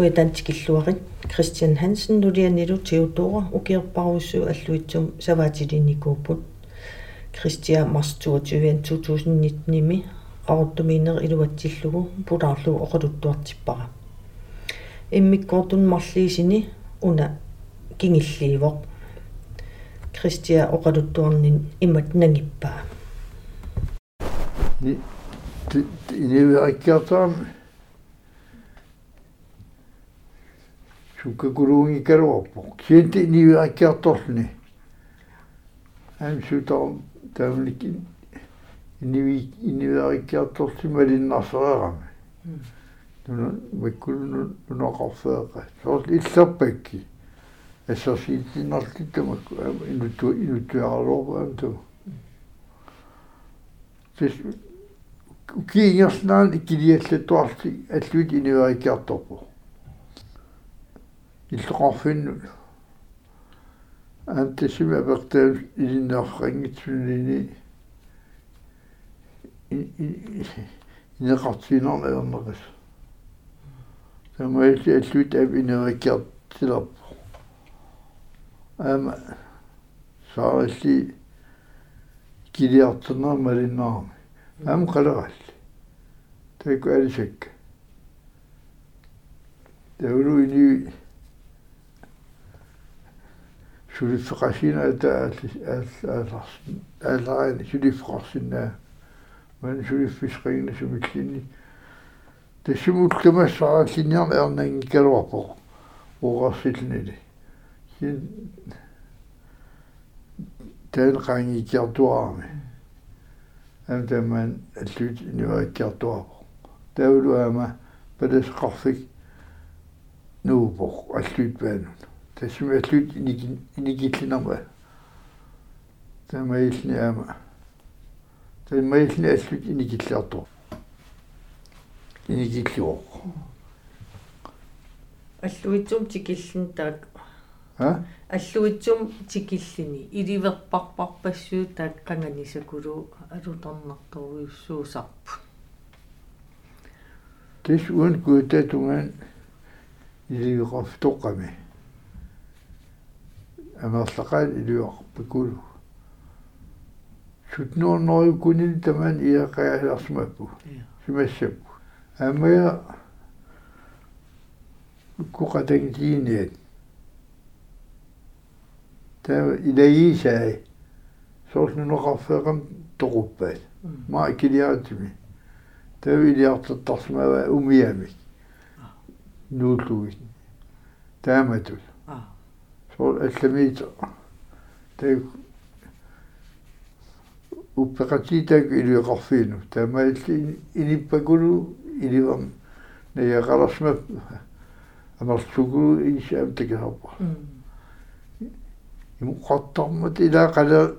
kuitantикиллуарит Christian Hansen nulианилу теутора укиерпаруссуу аллуитсум саваатилиникууппут Christia mars 22 2019-ми qaruttamiiner iluatsillугу pulaarlugu oqaluttuartippara иммиккортун марлиисини уна кингиллиивоq Christia oqaluttuarnin имат нагиппаа ni iniverikkaataan sukkakuruungi karuappo sienti iniverikkaatorluni ам сутаа таамлик инниви иннивериккиарторси малиннарсереерами нуна ваккулну нунақарфеэқа соорл иллерпакки ассерсиитиннарлиттамакку инутту инуттуаралуорпу амту тис киингерснаан иккилиаллаттуарти аллуит инивариккиарторпу иллоқарфинну антисима апертаа илиннааррангитсунини инеқартинерна ернерис тамаилли аллуит ав инериккиартилерпу ама саарилли килиартэрнаа малиннаарми ам қалералли тайку алисакка таулу ини сулиффеқасина ата аалларс ааллараани сулиффеқарсинаа ман сулиффисқигна сумиллини тассумулкамассарааллинниарна эрнангикалуарпоқ уурарсиллнили хин тэн qaangikiartuarami ам таман аллут инуаккиартуарпо таулуама паласеқарфик нуупоқ аллут паанут тассуми аллут иникиллинерма тамаилни ама тамаилни аллут иникиллиартур иникиллуоқ аллуитсум тикиллин таак а? Аллуитсум тикиллини иливерпарпарпассуу таак канганисакулу алуторнарторуйуссуусарпу тис уун куутатунгаан иливеқарфтоққами амерлақаат илуақарпакулу сутнуорнорю кунин таман иақааларсмаппу симассаппу аммая куқатагитииниат таа илаисаа соорнунеқарфеқам тоқуппаат маа килиаатими таа илиартаттарсмава умиамик нууллугит тааматул сол алламиит тэг. Уппекатитак илиоқарфиину таамаалли иниппакулу иливам наяқаларсма амарсугу исаам такахаппа имуқаттармат ила қала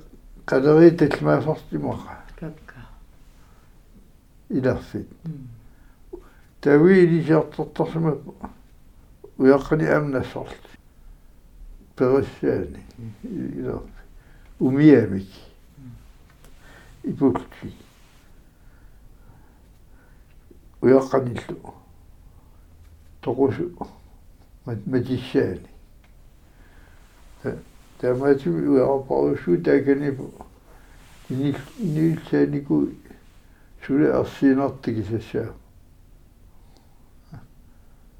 қалери талмаасартимақа какка иларфит тави илисаартартарсма уяққани амнассарт перссаани ила умиамик ипулти уяққаниллу тоқусу матиссаани тамати уяапарусу таканипу инил инилсаанику суле арсиинартики сассаа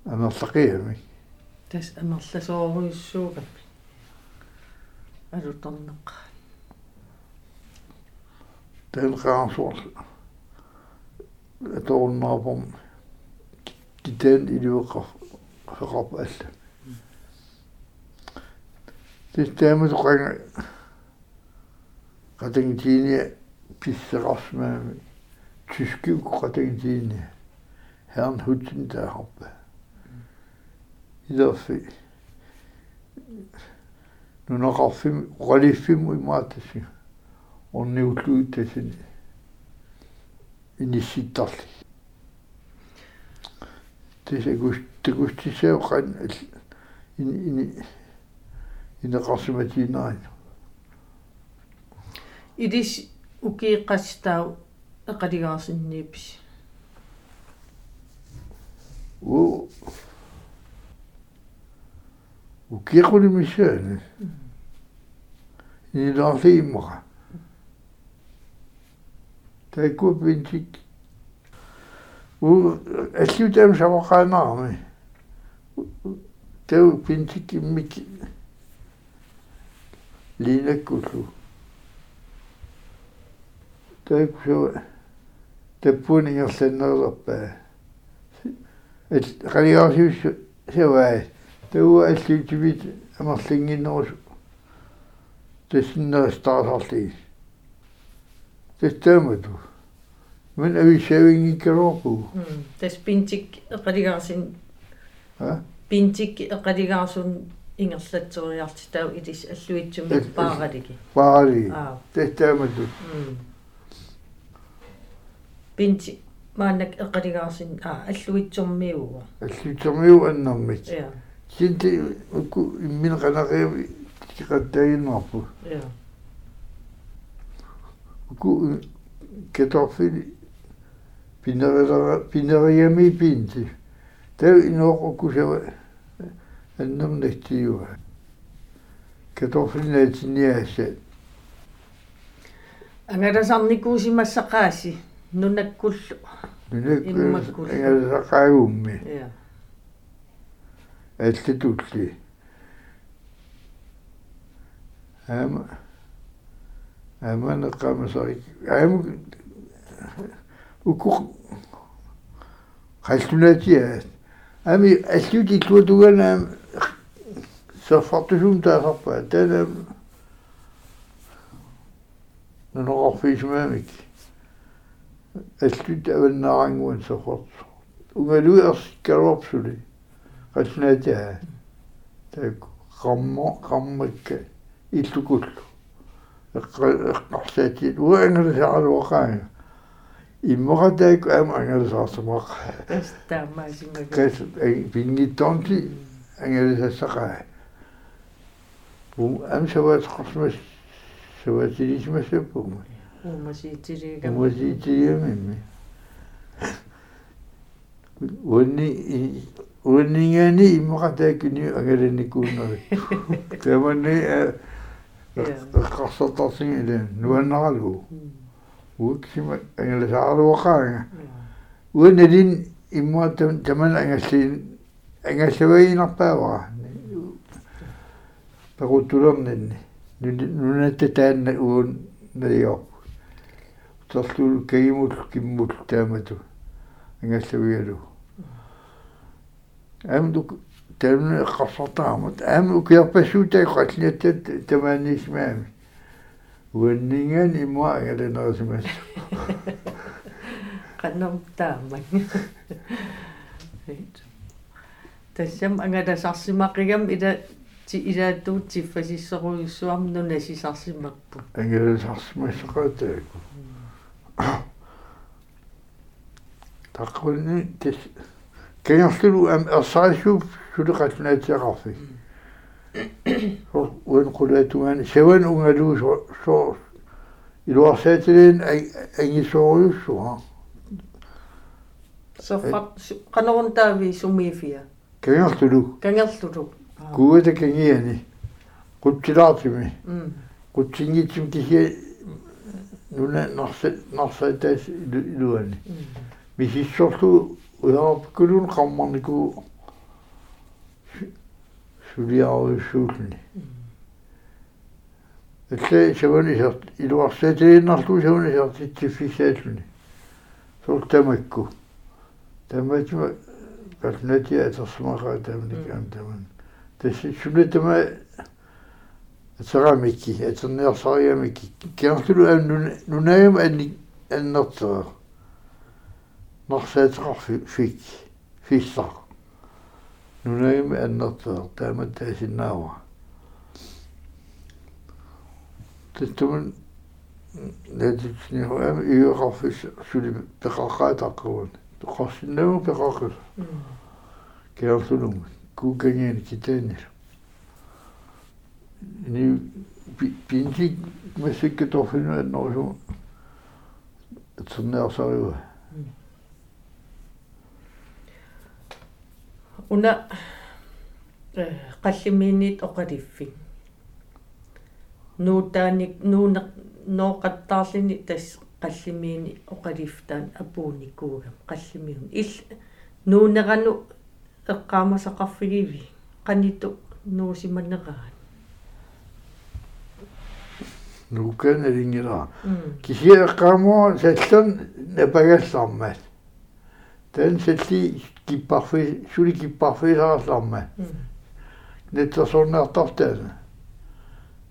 амерлақиами тас амерласооруйуссуугап алуторнеққа тэн qaarsuar аторуннаапом китэн илуэққар феқарп алла системэс qanga qatangtiini писсеқарсмаами tyskik qatangtiini herren hutsen taaharpa илерфи нунақарфим ралиффиму имаатаси орниуллуиттасини инисситтарли тисагус тагустисаа қан ини ини инеқарсиматинаан идис укииққастау эқалигаарсиннииппис у Ou qui vous le Il est dans l'film, t'as écouter un petit, ou écouter un tu as un qui m'écoute, t'as pu t'as pu n'y il peu de тау аллутивит амерлингиннерус тассиннерстаасарли тэттаамату мен ависавингиккерорпу тас пинтик эқалигарсин а? пинтик эқалигарсун ингерлатсориарти тау илис аллуитсуми пааралиги паари аа тэттаамату пинти маанак эқалигарсин аа аллуитсормиуга аллутермиу аннэрмит я синти уку иммин канариави тикаттаиннарпу я уку кеторфили пинерера пинериами пинти. Тав иноор укусава аннернаттиуа кеторфилнаатиниааса ангаласарникуусимассақааси нунаккуллу Иммаккул. нунак ангасақаагумми я аллатулли ама аманеқамасарик аама уку хайлтунаатиа ами аллути туатугана сафартусум таасарпаа тана нунорфисмамик аллут аваннарангуан сафарт унгалуи قشنجاه قم قمك يتقول قحساتي وين رجع الوقاية إما غداك أم أنا رجع سماق قس بيني تونتي أنا رجع سقاه أم سوات قسمش سوات ليش ما سبهم ومشيتي ريغم ومشيتي ريغم وني уаннингани имморатааккуни ангаланикууннери таманни эққарсартарсинга илаа нуаннаралу ууксима ангалисааруақаага уаналин имма таман ангаллиин ангаллаваинарпаавара перутулернинни нунатта таанна уун налиор терлул кагимул киммул таамату ангаллавиалу амдук тамна эққарсартаамат ааму киарпассуутаа қаллиаттат тамаанисмаами уаннинган имма ангаланерисмас qannom taamang тассам ангаласарсимақигам ила ти илааттуут тиффасиссеруйуссуарми нунасисарсимақпу ангаласарсимассақатааку таққулни тас кангерлу ам ерсаасууп сулеқалнаатиақарфи уэн қулаатугаани саван унгалуу со со илуарсаатилин ангисоориуссуа соффат qanорун таави сумиифиа кангерлу кангерлулу куата кангиани кутсилаартими м кутсингитсим киси нуна нарса нарсаатаас илуани. Мисиссорлу уяапкулун qammarniku сулиаруйуссуулни элле саванисерт илуарсаатииннарлу саванисерт тиффисааллуни султамакку таматима калнати атерсмагаа тамникаан таман тасси сулатама атерамикки атерниарсариамикки киартулу ан нунаам анни аннертера нарсаатеқар фик фиссар нунаим аннертер таамат таасиннаава тэттумэн нэтични хоам иоқарфис сули пеқақаатаққуун тоқарсиннаму пеқақус кеартулум кукангени китаанил ни пинти мэсикке торфину аннерусу тсернеарсариуа уна qalliminiit oqaliffi nuutaanik nuune nooqattaarlini tas qallimiini oqaliftaan apuunikkuugam qallimiun ill nuuneranu eqqaamasaqarfigivi qanitu nuusimanneqaat nuukan elingilaa кисиэккаамуа саллан напагаллаармаат тан салли киппарфи сули киппарфисаарлаарма нэтсорнеартартаана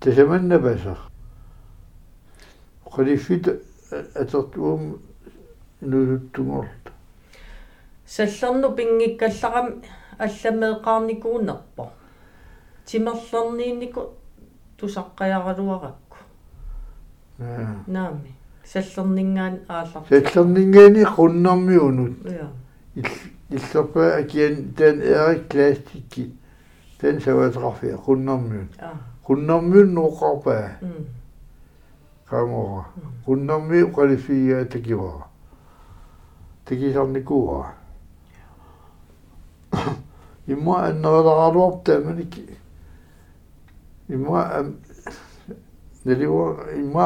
тасаманнапасар qaliffit атертуум нууттунгорт саллерну пингиккалларам алламеэқарникуунерпо тимерлернииннику тусаққаяралуаракку наами саллернингаан ааллар саллернингаани qunnermiunut я иллерпа акиан таан эрик клаастикки таан саваатеқарфиа qunnermiun а qunnermiun нуоқарпаа м kaamora qunnermi qaliffigaa takivara takisarnikuuraa imma anneralaruartaamanik imma naliwa imma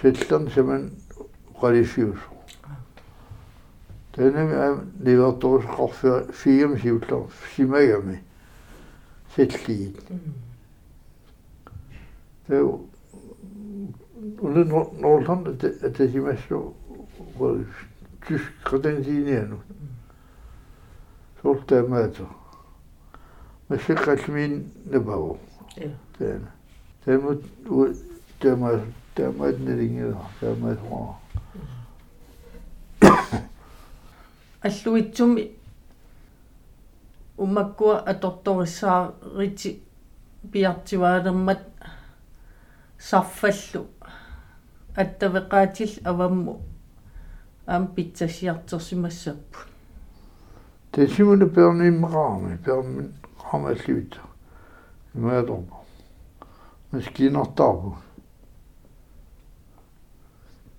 сиуллам сэллам саман угалиффиусо тэнэми ам ливерторус qarfia фиам сиуллам симагами сэллиит det under Norrland at det er mest var tysk kredensinien. Sollte jeg med så. Men så kallte min nebao. Ja. Den. Den må det må det må den ringe da. Det må det аллуитсуми умаккуа аторториссаарити пиартиваалермат сарфаллу аттавеқаатил авамму. Аам питсасиартерсимассаппу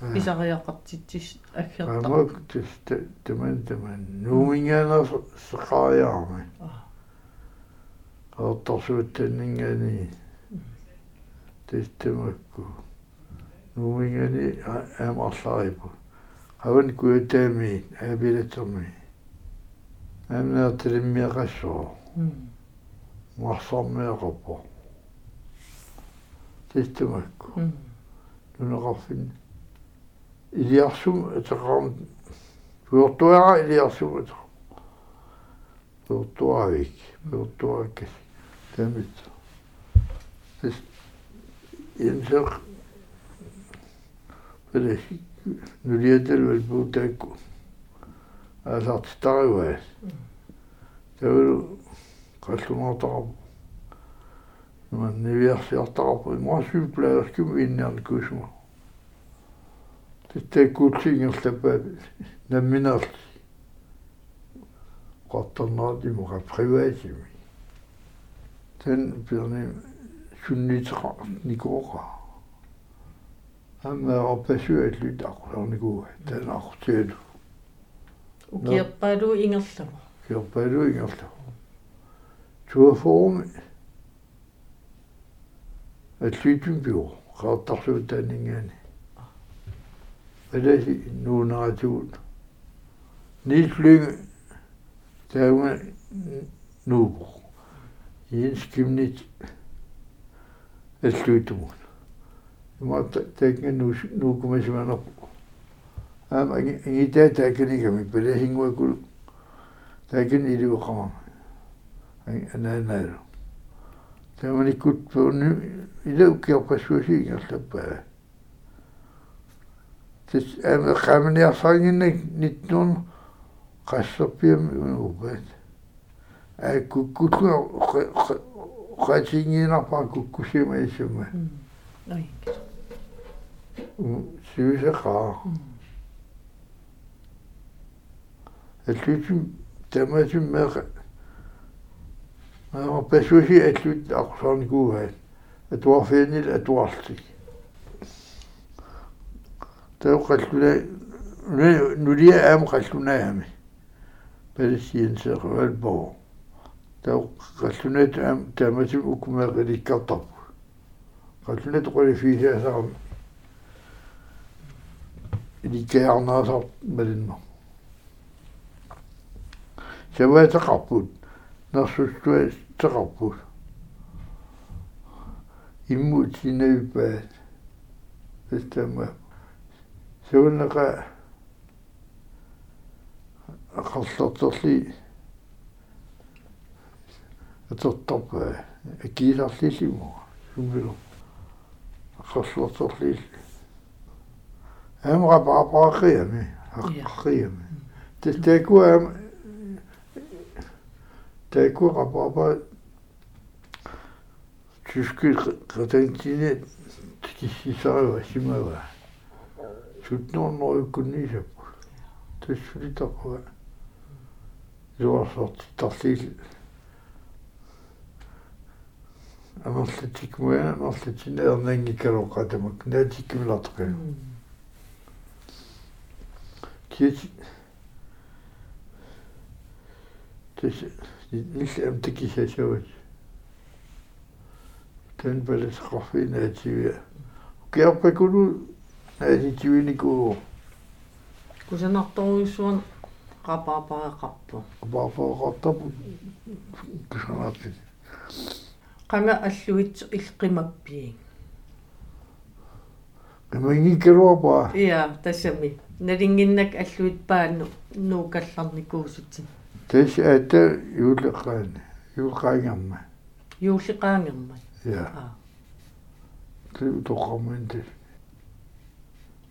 Det er med til guld tabu. Det er ikke sjutlis. Jeg sagde også næsby. Børn i er Så Il Eliasum etran. Joueur-toi, Eliasum etran. Joueur-toi avec. Joueur-toi avec. Damit. Dus, in zich, wil ik, nu leerde wel moet ik, als dat star was. Dat wil, kastelman tarp. Maar nu weer zeer tarp. Moi, je suis plein, je suis une nerne cauchemar. Пэлэс нулиадэл вэлбуутаакку аасартитариваас тавэру қаллумаартарапу man niviarsiartarpu imasuuplaerskum inniarnikusuma титтаккуутсингерлаппаа намминаалли qattarnaati muqa privaatimi тэн пирни суннитеqa никооqa амма опасуаллут ақуларникуа танаартиалу укиерпаалу ингерлава киорпаалу ингерлу туафооми атлуитум пио qaartarsuut taanningaani аласи нуунератуут нилфлинг таама нуупо иинскимнит аллуутумун има тагнан нуу нуукумасиманерпу аама игитаа тааканигами паласингуакулу таакан илуоқама анаанаа таманиккут пуунни илауккиорпассуусиингерлаппаа тэс аама қамниарсаагиннак ниттуун qassarpiam unuupaat ai kukkutlu qatingiinarpaa kukkusima isuma ой сюсеқаа аллутим таматим меqa маа пэсуси аллут ақсарникуугаат атуарфианил атуарлик тауқаллуна нулия аам қаллунаами палисиинсеэруалбоо тау қаллунат аам тааматим укумеэқиликкартарпу қаллунат қолифисаасарам иликкаярнаасар малинно саваатеқарпут нарсуссуа теқарпут иммут синавипаат тастама сеуннеқа аққарлэртерли атертарпа акиисарлилиму сумилу аққарлэртерли амра паапаақиами аққиами тэтэку ам тэку паапа чүскил катантине тикиссисарава симава сутнуорноруккунниисаппу тассулитақуа юасортарлил амерлатикмуя амерлатинеернангикалоқатамак наатиккимилартақи кич тэс нил амтакисасават тэн балэс қорфинаативиа киарпакулу наатитивиникуу кусанарторуйссуан qapaapaaqarpu qapaapaaqartapu кисанаати qanga аллуит иллqimappiin qimangikkeruapa иа тассами налингиннак аллуит паанну нуукалларникуусутси тэс ата юулеқаани юулқаангерма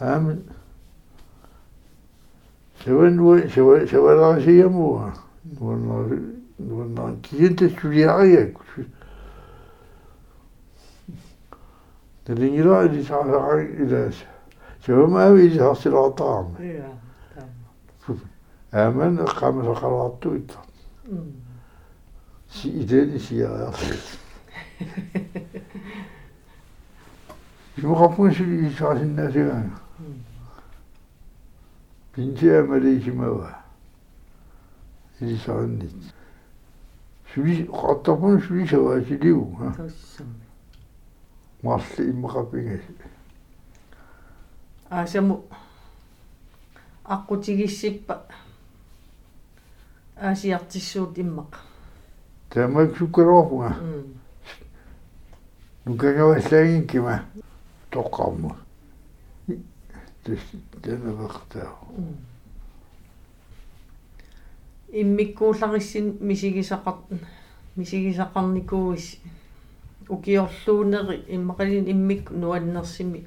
فهمت شوان شوان شوان راسي يموها والله والله كي تسولي عيك لأن لا اللي تعرف إيه، إلى شو ما هو يجي حصل عطام أمن قام سقر الطويت سي إيداني سي Je me rappelle celui qui chasse une nature. Малисимава. Исааннит. Сули qаттапун сули саваасилиу. тассами Марли иммақапингас. аасаму аққутигиссиппа аасиартиссуут иммақ Тамак суккаруапунга. м Нукагаваллагин кима тоққарму. Тэс тэнавертаа. иммиккууллариссин мисигисақар мисигисақарникууис укиорлуунери иммақалин иммик нуаннерсими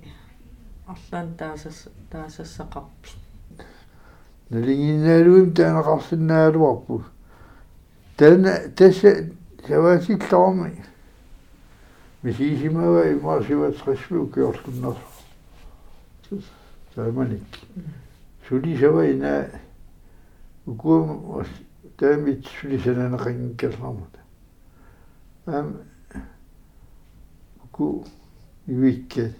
арлаан таасас таассақарпи налингиннаалуим таанақарсиннаалуарпу. тана тасса саваасилларми мисисимава имаасиватсқассуу киорлуннер. тааманик. Сули сава ина укуум таамит сули сананеқангкерлармут. ам ку ивикке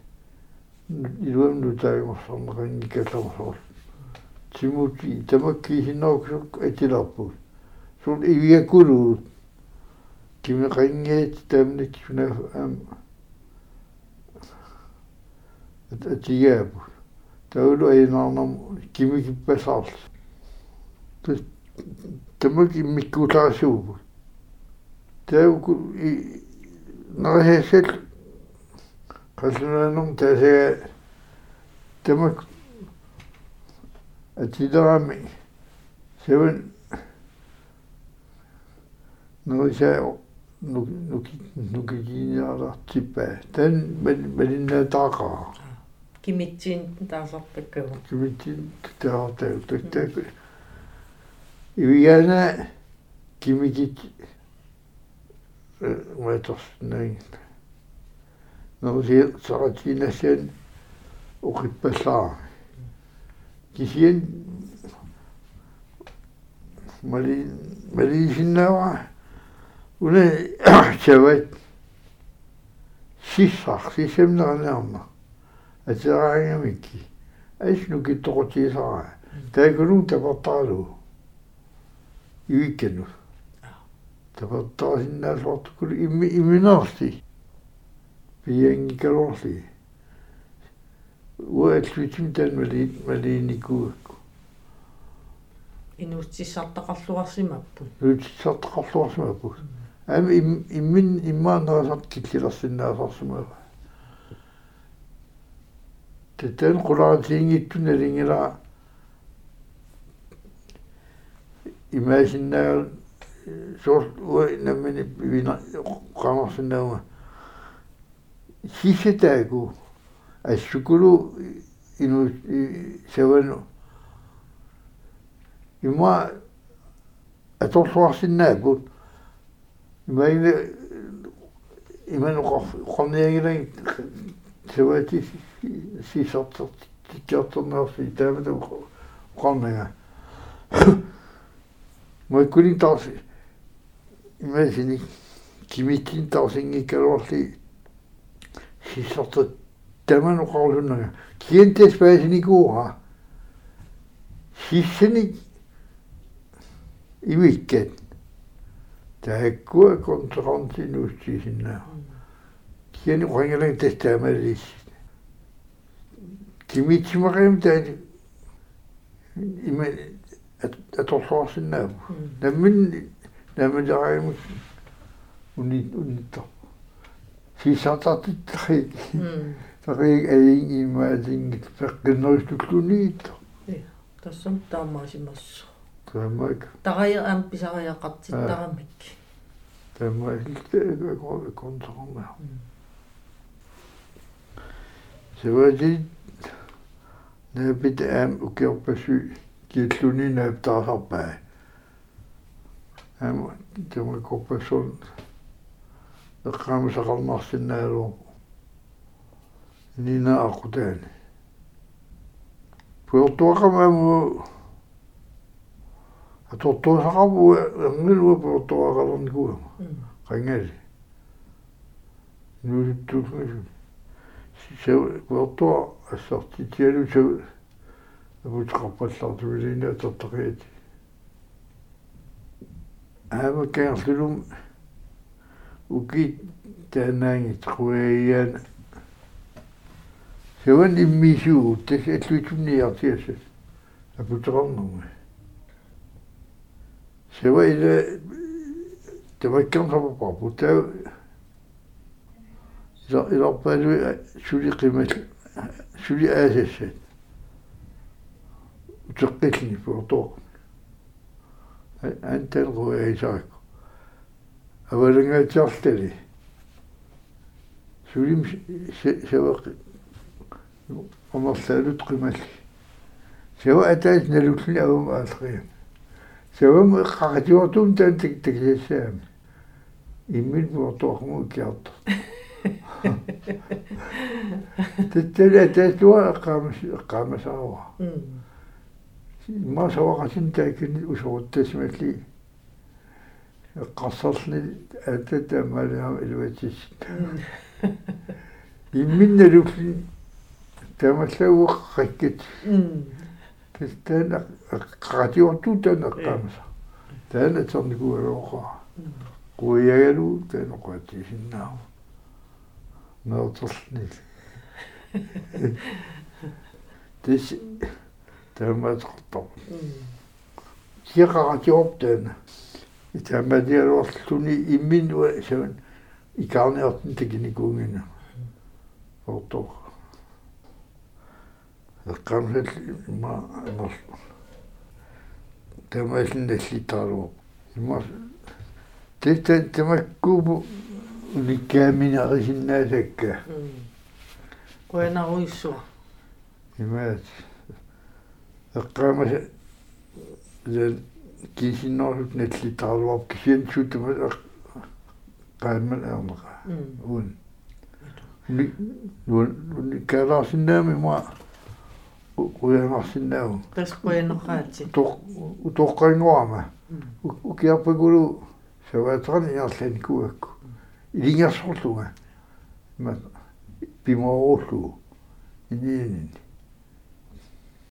илуам нутаагорсорнерингикаллерсоор тимути тамакки хиннауксук атиларпут сул ивиаккулуут кимеқангеет таамник Taudu ei naanam kimikin pesalla. Tämäkin mikku taas suupu. Teu kun naiset kasvaneen on tässä tämä tidami. Se on no se nukikin ja rahtsi päin. Tän menin ne takaa. Кимитсин таасартаккава кимитсин таартаа таттак ивиана кимикит мэторс найн нуси саратинассан оқиппаллаа кисиен мали малисиннаава уне чават сиссах сисемнернерна атераангамикки аисну киттоқутиисара таакунун тапартаалу юиккану. Тапартаасиннаасуартуккулу имми имминаарси пиангикалорли. Уааллутим таан мали малиникуакку инуутсиссартақарлуарсимаппут нуутсиссартақарлуарсимаппут ами иммин иммаанерасарт киллилерсиннаасарсимава тэттэн qulaatiingittuna lingila имаасиннаа сор уа наммини вина qanarsinnauga сисетаагу ассукулу ину савану има аторлуарсиннаакут имаина иману qorniagilai савати сисортер тиккиортернерси таамату qorniga мойкулин таарси имаасини кимитин таарсингиккалуарли сисортер таману qaulunnaga kientes paasinikуура сиссани ивиккат тааккуа контрантинуустисиннаа киани қонгилан тестаамалис кимитсимариум таа има аторсуарсиннааву наммин наммилариум уни унитто сисатартиттахи тариг аин имаалингит пеққиннерустуллуниитто тассам таамаасимассу таамаак тарая аам писариақартиттарамик таамаак Se voi dit ne pitää kirppasy kitsuni ne tasapäin. En se voi koppas on kamsa kalmasti näin loppu. Niin nää akuteeni. Puhutuakamme muu ja tuottaa mm. sakavu, нуиттуусмасу се пуортуа ассартитиалу су апутеқарпаллартуилиина тортақиати аама каарлулум уки таанаангит қуяяана севан иммисуу тэс аллуитунниартиасас апутерарнерма сева иле таваккернсапапарпу таа ила иларпалу сули қимал сули аасассат утеққиллни пуортоо антал руаисаакку авалангаатсаартали сулим севақ омерлаалут қималли сева атаат налуллни авам аалқиам севам қақатиортун таан тик тиксассаами иммил пуортоорму киарта тэттэлэ тэтлуа эққаамас эққаамасаава ма савақасин таакини усуруттасмалли qassarni atata maliam ilvatis imminnalullin тамаллагуққаккит тастаана qatiortu таанеққамаса таана терникуалооqa quyaгаlu таанеққатисиннаау меэртерлни тис таамаатеқартор киақаратиорптаана итаамаатиалуарлуни имминуа саван икаарниортин такиникуунгина ортоо эққамсал има анер тамааллиналлитаалуо има тэтэ тамаккуупу униккааминарисиннаасакка коенаруиссуа имаат эққамаса зэн кисиннорут наллитаалуап кисиансуутама qaamman aarneqa uun nuun kaalаарsinnaami ma uyanarsinnaagu тасқуянеқаати тоқ утоққангуама укиарпагулу саваатерни иарлани куакку илингерсорлуга ма пимооруллу иниинин